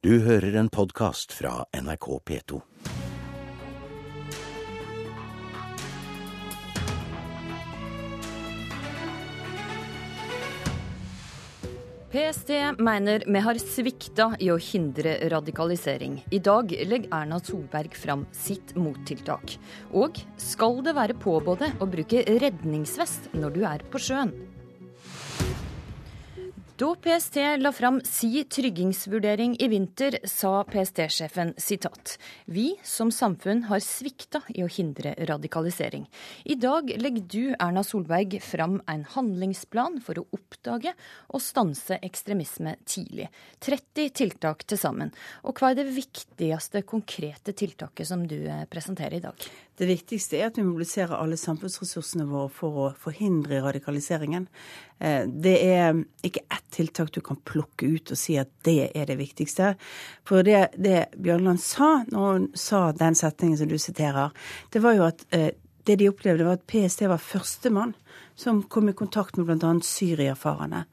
Du hører en podkast fra NRK P2. PST mener vi har svikta i å hindre radikalisering. I dag legger Erna Solberg fram sitt mottiltak. Og skal det være påbudt å bruke redningsvest når du er på sjøen? Da PST la fram si tryggingsvurdering i vinter, sa PST-sjefen sitat Vi som samfunn har svikta i å hindre radikalisering. I dag legger du, Erna Solberg, fram en handlingsplan for å oppdage og stanse ekstremisme tidlig. 30 tiltak til sammen. Og hva er det viktigste konkrete tiltaket som du eh, presenterer i dag? Det viktigste er at vi mobiliserer alle samfunnsressursene våre for å forhindre radikaliseringen. Eh, det er ikke ett tiltak du kan plukke ut og si at det er det viktigste. For det, det Bjørnland sa når hun sa den setningen som du siterer, det var jo at eh, det de opplevde, var at PST var førstemann som kom i kontakt med bl.a. syriafarerne.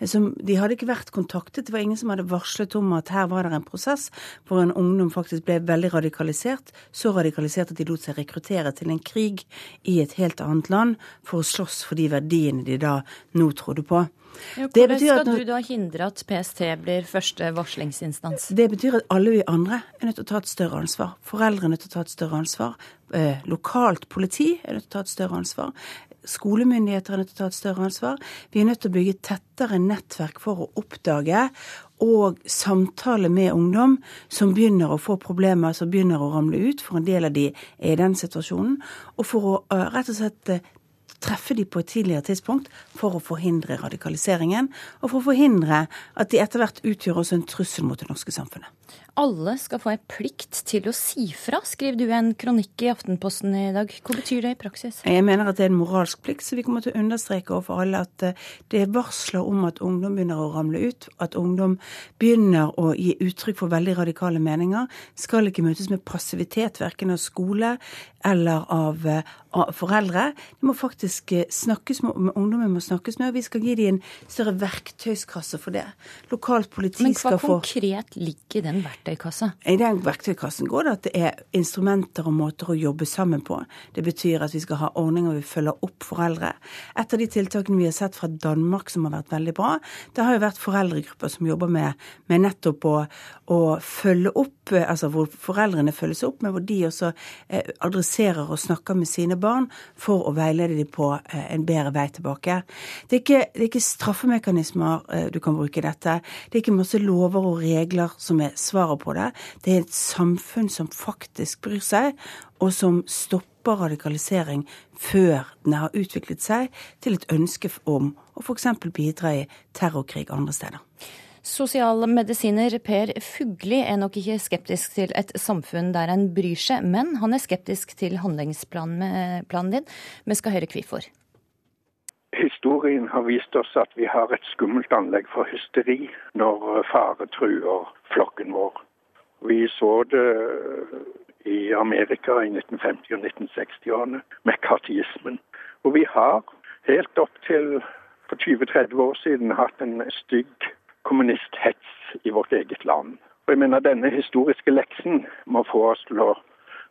De hadde ikke vært kontaktet. Det var ingen som hadde varslet om at her var det en prosess hvor en ungdom faktisk ble veldig radikalisert. Så radikalisert at de lot seg rekruttere til en krig i et helt annet land for å slåss for de verdiene de da nå trodde på. Ja, hvordan skal når, du da hindre at PST blir første varslingsinstans? Det betyr at alle vi andre er nødt til å ta et større ansvar. Foreldre er nødt til å ta et større ansvar. Eh, lokalt politi er nødt til å ta et større ansvar. Skolemyndigheter er nødt til å ta et større ansvar. Vi er nødt til å bygge tettere nettverk for å oppdage og samtale med ungdom som begynner å få problemer, som begynner å ramle ut, for en del av de er i den situasjonen. Og for å uh, rett og slett uh, treffe de på et tidligere tidspunkt for å forhindre radikaliseringen, og for å forhindre at de etter hvert utgjør også en trussel mot det norske samfunnet. Alle skal få en plikt til å si fra, skriver du i en kronikk i Aftenposten i dag. Hva betyr det i praksis? Jeg mener at det er en moralsk plikt, så vi kommer til å understreke overfor alle at eh, det er varsler om at ungdom begynner å ramle ut, at ungdom begynner å gi uttrykk for veldig radikale meninger. Skal ikke møtes med passivitet, verken av skole eller av, eh, av foreldre. Det må faktisk eh, snakkes med, ungdommen må snakkes med, og vi skal gi dem en større verktøyskasse for det. Lokalt politi skal få Men hva konkret ligger i den verktøykassa? I den verktøykassen går det at det er instrumenter og måter å jobbe sammen på. Det betyr at vi skal ha ordninger vi følger opp foreldre. Et av de tiltakene vi har sett fra Danmark som har vært veldig bra, det har jo vært foreldregrupper som jobber med, med nettopp å, å, følge opp, altså hvor foreldrene følges opp, men hvor de også eh, adresserer og snakker med sine barn for å veilede dem på eh, en bedre vei tilbake. Det er ikke, det er ikke straffemekanismer eh, du kan bruke i dette. Det er ikke masse lover og regler som er svaret på det. Det er et samfunn som faktisk bryr seg, og som stopper radikalisering før den har utviklet seg til et ønske om å f.eks. bidra i terrorkrig andre steder. Sosialmedisiner Per Fugli er nok ikke skeptisk til et samfunn der en bryr seg, men han er skeptisk til handlingsplanen din. Vi skal høre hvorfor. Historien har vist oss at vi har et skummelt anlegg for hysteri når fare truer flokken vår. Vi så det i Amerika i 1950- og 1960-årene, med kartismen. Og vi har helt opp til for 20-30 år siden hatt en stygg kommunisthets i vårt eget land. Og jeg mener Denne historiske leksen må få oss til å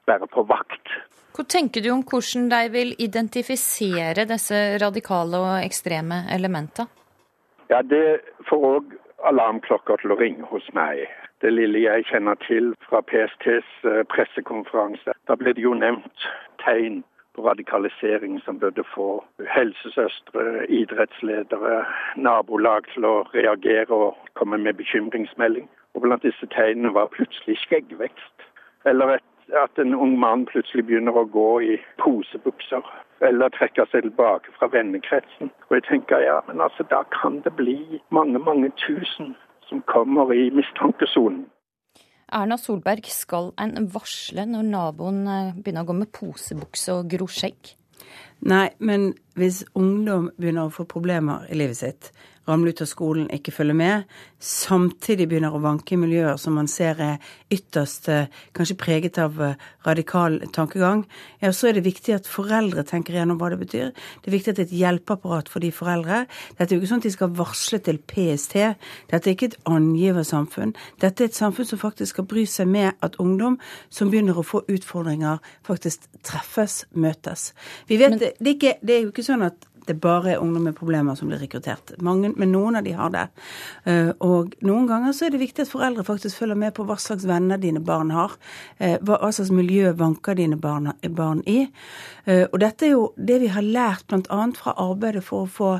være på vakt hva tenker du om hvordan de vil identifisere disse radikale og ekstreme elementene? Ja, Det får òg alarmklokker til å ringe hos meg. Det lille jeg kjenner til fra PSTs eh, pressekonferanse. Da ble det jo nevnt tegn på radikalisering som burde få helsesøstre, idrettsledere, nabolag til å reagere og komme med bekymringsmelding. Og blant disse tegnene var plutselig skjeggvekst. Eller et at en ung mann plutselig begynner å gå i posebukser eller trekke seg tilbake fra vennekretsen. Og jeg tenker ja, men altså da kan det bli mange, mange tusen som kommer i mistankesonen. Erna Solberg, skal en varsle når naboen eh, begynner å gå med posebukse og gro skjegg? Nei, men hvis ungdom begynner å få problemer i livet sitt, ramle ut av skolen, ikke følge med, samtidig begynner å vanke i miljøer som man ser er ytterst eh, kanskje preget av eh, radikal tankegang, ja, så er det viktig at foreldre tenker igjennom hva det betyr. Det er viktig at det er et hjelpeapparat for de foreldre. Dette er jo ikke sånn at de skal varsle til PST. Dette er ikke et angiversamfunn. Dette er et samfunn som faktisk skal bry seg med at ungdom som begynner å få utfordringer, faktisk treffes, møtes. Vi vet, Men, det, er ikke, det er jo ikke sånn at det bare er ungdom med problemer som blir rekruttert. Mange, men noen av de har det. Eh, og noen ganger så er det viktig at foreldre faktisk følger med på hva slags venner dine barn har. Eh, hva, slags miljø vanker dine barn, barn i. Eh, og dette er jo det vi har lært bl.a. fra arbeidet for å få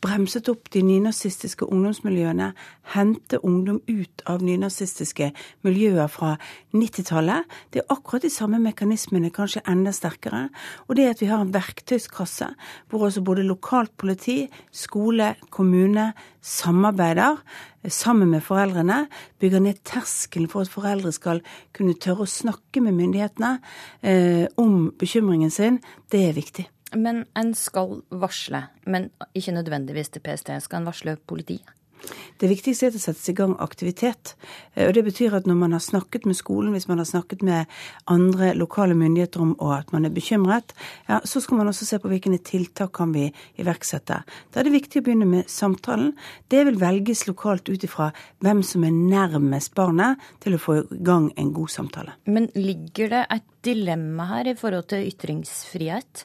bremset opp de nynazistiske ungdomsmiljøene, hente ungdom ut av nynazistiske miljøer fra 90-tallet. Det er akkurat de samme mekanismene, kanskje enda sterkere. Og det at vi har en verktøyskasse hvor også både lokalt politi, skole, kommune samarbeider sammen med foreldrene, bygger ned terskelen for at foreldre skal kunne tørre å snakke med myndighetene eh, om bekymringen sin, det er viktig. Men en skal varsle, men ikke nødvendigvis til PST. Skal en varsle politiet? Det viktigste er at det settes i gang aktivitet. Eh, og Det betyr at når man har snakket med skolen, hvis man har snakket med andre lokale myndigheter om og at man er bekymret, ja, så skal man også se på hvilke tiltak kan vi iverksette. Da er det viktig å begynne med samtalen. Det vil velges lokalt ut ifra hvem som er nærmest barnet til å få i gang en god samtale. Men ligger det et dilemma her i forhold til ytringsfrihet?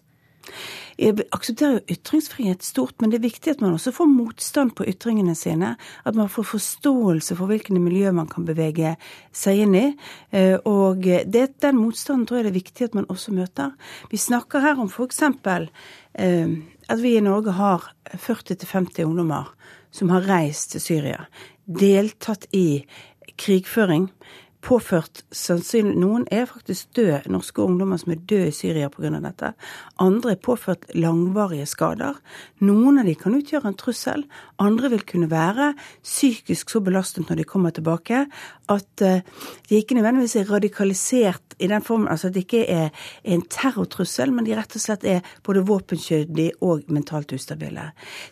Jeg aksepterer jo ytringsfrihet stort, men det er viktig at man også får motstand på ytringene sine. At man får forståelse for hvilke miljø man kan bevege seg inn i. Eh, og det, den motstanden tror jeg det er viktig at man også møter. Vi snakker her om f.eks. Eh, at vi i Norge har 40-50 ungdommer som har reist til Syria, deltatt i krigføring påført sannsynlig Noen er faktisk døde, norske ungdommer som er døde i Syria pga. dette. Andre er påført langvarige skader. Noen av de kan utgjøre en trussel. Andre vil kunne være psykisk så belastet når de kommer tilbake at eh, de ikke nødvendigvis er radikalisert i den formen, altså at det ikke er en terrortrussel, men de rett og slett er både våpenkjødige og mentalt ustabile.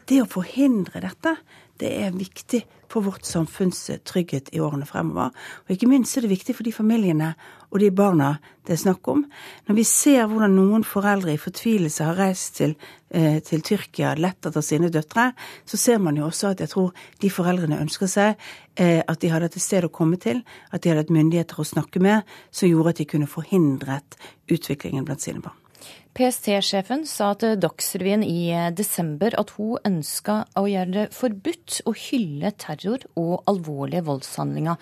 Det å forhindre dette, det er viktig for vårt samfunns trygghet i årene fremover. Og ikke minst er det viktig for de familiene og de barna det er snakk om. Når vi ser hvordan noen foreldre i fortvilelse har reist til, eh, til Tyrkia, lett etter sine døtre, så ser man jo også at jeg tror de foreldrene ønsker seg eh, at de hadde et sted å komme til, at de hadde et myndigheter å snakke med, som gjorde at de kunne forhindret utviklingen blant sine barn. PST-sjefen sa til Dagsrevyen i desember at hun ønska å gjøre det forbudt å hylle terror og alvorlige voldshandlinger.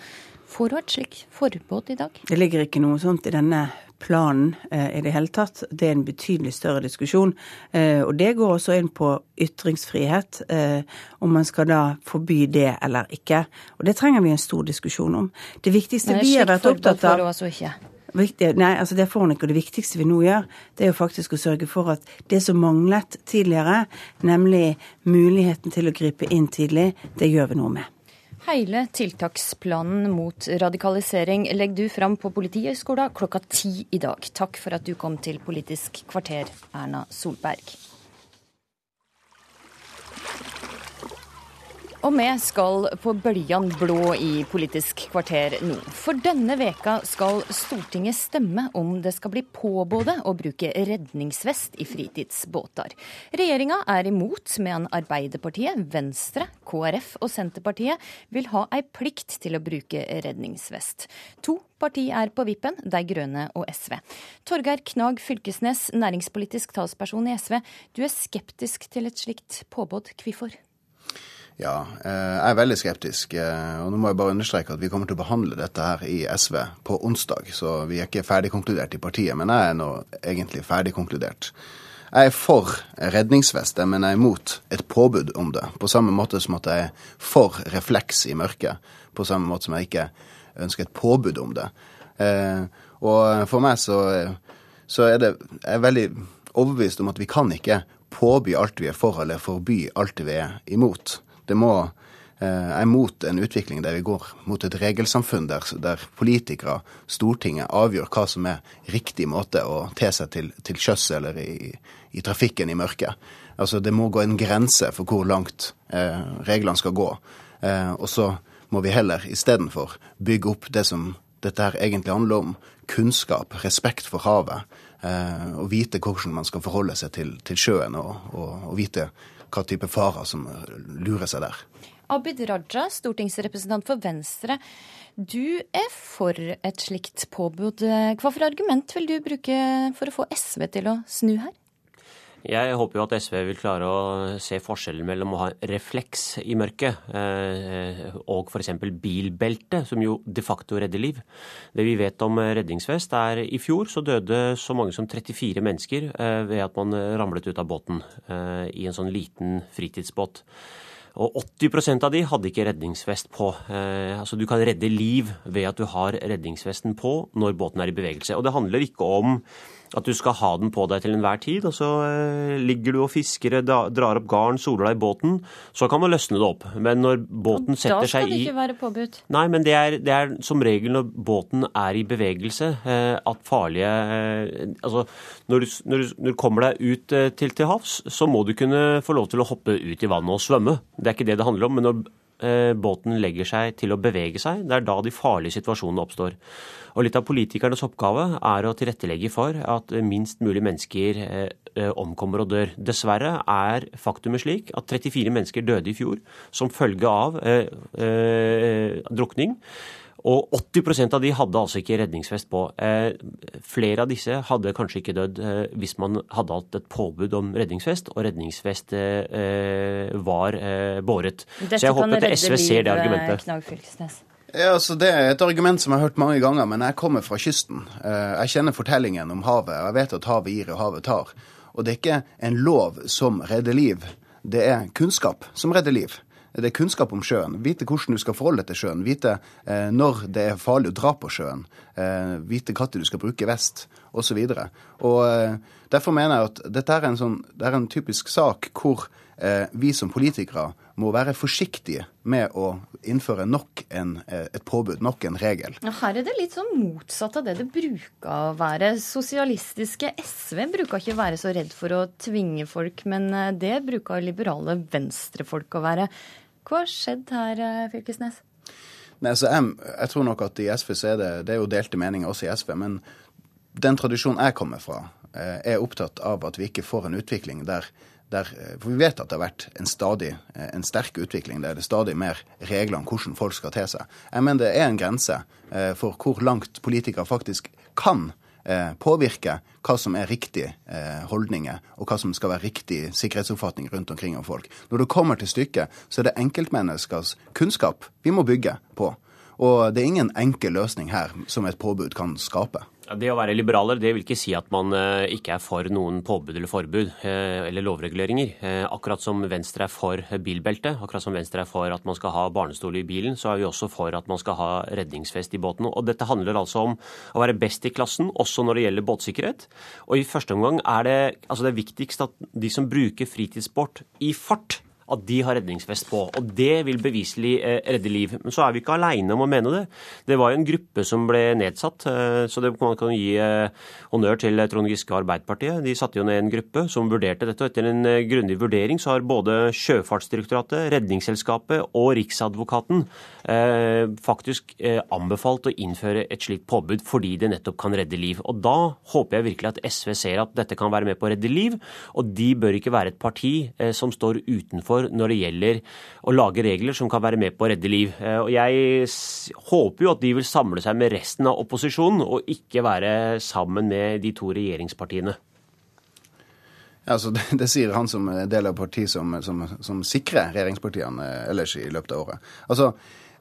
Får hun et slikt forbud i dag? Det ligger ikke noe sånt i denne planen eh, i det hele tatt. Det er en betydelig større diskusjon. Eh, og det går også inn på ytringsfrihet, eh, om man skal da forby det eller ikke. Og det trenger vi en stor diskusjon om. Det viktigste Nei, vi har vært opptatt av ikke. Nei, altså det får hun ikke. Og det viktigste vi nå gjør, det er jo faktisk å sørge for at det som manglet tidligere, nemlig muligheten til å gripe inn tidlig, det gjør vi noe med. Hele tiltaksplanen mot radikalisering legger du fram på Politihøgskolen klokka ti i dag. Takk for at du kom til Politisk kvarter, Erna Solberg. Og vi skal på bøljan blå i Politisk kvarter nå. For denne veka skal Stortinget stemme om det skal bli påbudet å bruke redningsvest i fritidsbåter. Regjeringa er imot, medan Arbeiderpartiet, Venstre, KrF og Senterpartiet vil ha ei plikt til å bruke redningsvest. To parti er på vippen, De Grønne og SV. Torgeir Knag Fylkesnes, næringspolitisk talsperson i SV. Du er skeptisk til et slikt påbud. Hvorfor? Ja, eh, jeg er veldig skeptisk. Eh, og nå må jeg bare understreke at vi kommer til å behandle dette her i SV på onsdag. Så vi er ikke ferdigkonkludert i partiet, men jeg er nå egentlig ferdigkonkludert. Jeg er for redningsvest, men jeg er imot et påbud om det. På samme måte som at jeg er for refleks i mørket. På samme måte som jeg ikke ønsker et påbud om det. Eh, og for meg så, så er det Jeg er veldig overbevist om at vi kan ikke påby alt vi er for, eller forby alt vi er imot. Det må Jeg er mot en utvikling der vi går mot et regelsamfunn der, der politikere, Stortinget, avgjør hva som er riktig måte å te seg til, til sjøs eller i, i, trafikken i mørket. Altså Det må gå en grense for hvor langt eh, reglene skal gå. Eh, og så må vi heller istedenfor bygge opp det som dette her egentlig handler om. Kunnskap, respekt for havet. Eh, og vite hvordan man skal forholde seg til, til sjøen, og, og, og vite hva type farer som lurer seg der. Abid Raja, stortingsrepresentant for Venstre. Du er for et slikt påbud. Hva for argument vil du bruke for å få SV til å snu her? Jeg håper jo at SV vil klare å se forskjellen mellom å ha refleks i mørket eh, og f.eks. bilbelte, som jo de facto redder liv. Det vi vet om redningsvest, er i fjor så døde så mange som 34 mennesker eh, ved at man ramlet ut av båten eh, i en sånn liten fritidsbåt. Og 80% av de hadde ikke redningsvest på. Eh, altså Du kan redde liv ved at du har redningsvesten på når båten er i bevegelse. Og det handler ikke om at du skal ha den på deg til enhver tid, og så eh, ligger du og fisker, drar opp garn, soler deg i båten. Så kan man løsne det opp. Men når båten setter seg i Da skal det ikke være påbudt. Nei, men det er, det er, som regel når båten er i bevegelse eh, at farlige eh, Altså når du, når, du, når du, kommer deg ut til, til havs, så må du kunne få lov til å hoppe ut i vannet og svømme. Det er ikke det det handler om. men når båten legger seg til å bevege seg. Det er da de farlige situasjonene oppstår. Og Litt av politikernes oppgave er å tilrettelegge for at minst mulig mennesker eh, omkommer og dør. Dessverre er faktumet slik at 34 mennesker døde i fjor som følge av eh, eh, drukning. Og 80% av de hadde altså ikke redningsvest på. Eh, flere av disse hadde kanskje ikke dødd eh, hvis man hadde hatt et påbud om redningsvest, og redningsvest eh, var båret. Dette Så jeg håper at SV ser det argumentet. Knag Fylkesnes. Ja, altså Det er et argument som jeg har hørt mange ganger, men jeg kommer fra kysten. Eh, jeg kjenner fortellingen om havet, og jeg vet at havet gir og havet tar. Og det er ikke en lov som redder liv, det er kunnskap som redder liv. Det er kunnskap om sjøen. Vite hvordan du skal forholde deg til sjøen. Vite eh, når det er farlig å dra på sjøen. Eh, vite når du skal bruke vest, osv. Eh, derfor mener jeg at dette er en, sånn, det er en typisk sak hvor eh, vi som politikere må være forsiktige med å innføre nok en, eh, et påbud, nok en regel. Her er det litt sånn motsatt av det det bruker å være. Sosialistiske SV bruker ikke å være så redd for å tvinge folk, men eh, det bruker liberale venstrefolk å være. Hva har skjedd her, eh, Fylkesnes? Nei, så jeg, jeg, tror nok at i SV så er det, det er jo delte meninger også i SV. Men den tradisjonen jeg kommer fra, er opptatt av at vi ikke får en utvikling der der, eh, for Vi vet at det har vært en stadig eh, en sterk utvikling der det er stadig mer regler om hvordan folk skal te seg. Jeg mener det er en grense eh, for hvor langt politikere faktisk kan påvirke hva som er riktige holdninger, og hva som skal være riktig sikkerhetsoppfatning rundt omkring om folk. Når det kommer til stykket, så er det enkeltmenneskers kunnskap vi må bygge på. Og det er ingen enkel løsning her som et påbud kan skape. Det å være liberaler det vil ikke si at man eh, ikke er for noen påbud eller forbud eh, eller lovreguleringer. Eh, akkurat som Venstre er for bilbelte, akkurat som Venstre er for at man skal ha barnestol i bilen, så er vi også for at man skal ha redningsfest i båten. Og Dette handler altså om å være best i klassen, også når det gjelder båtsikkerhet. Og i første omgang er det, altså det er viktigst at de som bruker fritidssport i fart, at de har redningsvest på. Og det vil beviselig eh, redde liv. Men så er vi ikke aleine om å mene det. Det var jo en gruppe som ble nedsatt, eh, så det man kan gi eh, honnør til Trond Giske og Arbeiderpartiet. De satte jo ned en gruppe som vurderte dette. og Etter en grundig vurdering så har både Sjøfartsdirektoratet, Redningsselskapet og Riksadvokaten faktisk anbefalt å innføre et slikt påbud fordi det nettopp kan redde liv. Og Da håper jeg virkelig at SV ser at dette kan være med på å redde liv, og de bør ikke være et parti som står utenfor for når det gjelder å lage regler som kan være med på å redde liv. Eh, og Jeg håper jo at de vil samle seg med resten av opposisjonen, og ikke være sammen med de to regjeringspartiene. Ja, altså det, det, sier han som del av partiet som, som, som sikrer regjeringspartiene ellers i løpet av året. Altså,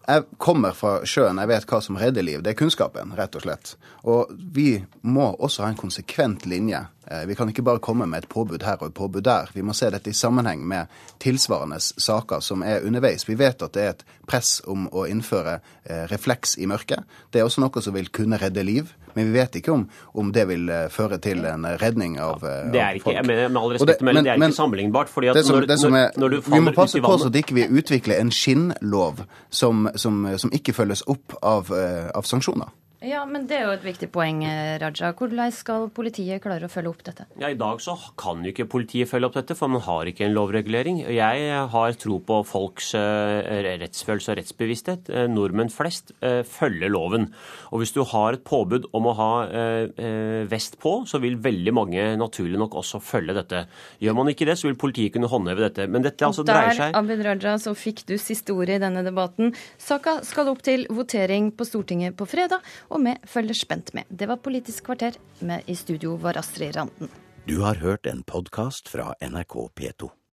jeg kommer fra sjøen, jeg vet hva som redder liv. Det er kunnskapen, rett og slett. Og vi må også ha en konsekvent linje Eh, vi kan ikke bare komme med et påbud her og et påbud der. Vi må se dette i sammenheng med tilsvarende saker som er underveis. Vi vet at det er et press om å innføre eh, refleks i mørket. Det er også noe som vil kunne redde liv. Men vi vet ikke om, om det vil uh, føre til en redning av, folk. det er ikke, jeg mener, Med all respekt, men, men, det er ikke sammenlignbart. fordi at som, når, som er, når, når Vi må passe på så at ikke vi utvikler en skinnlov som, som, som ikke følges opp av, av sanksjoner. Ja, men Det er jo et viktig poeng, eh, Raja. Hvordan skal politiet klare å følge opp dette? Ja, I dag så kan jo ikke politiet følge opp dette, for man har ikke en lovregulering. Jeg har tro på folks uh, rettsfølelse og rettsbevissthet. Uh, nordmenn flest følger loven. Og hvis du har et påbud om å ha vest på, så vil veldig mange naturlig nok også følge dette. Gjør man ikke det, så vil politiet kunne håndheve dette. Men dette altså dreier seg Der, Abid Raja, så fikk du siste ordet i denne debatten. Saka skal opp til votering på Stortinget på fredag og vi følger spent med. Det var Politisk kvarter. Med i studio var Astrid Randen. Du har hørt en podkast fra NRK P2.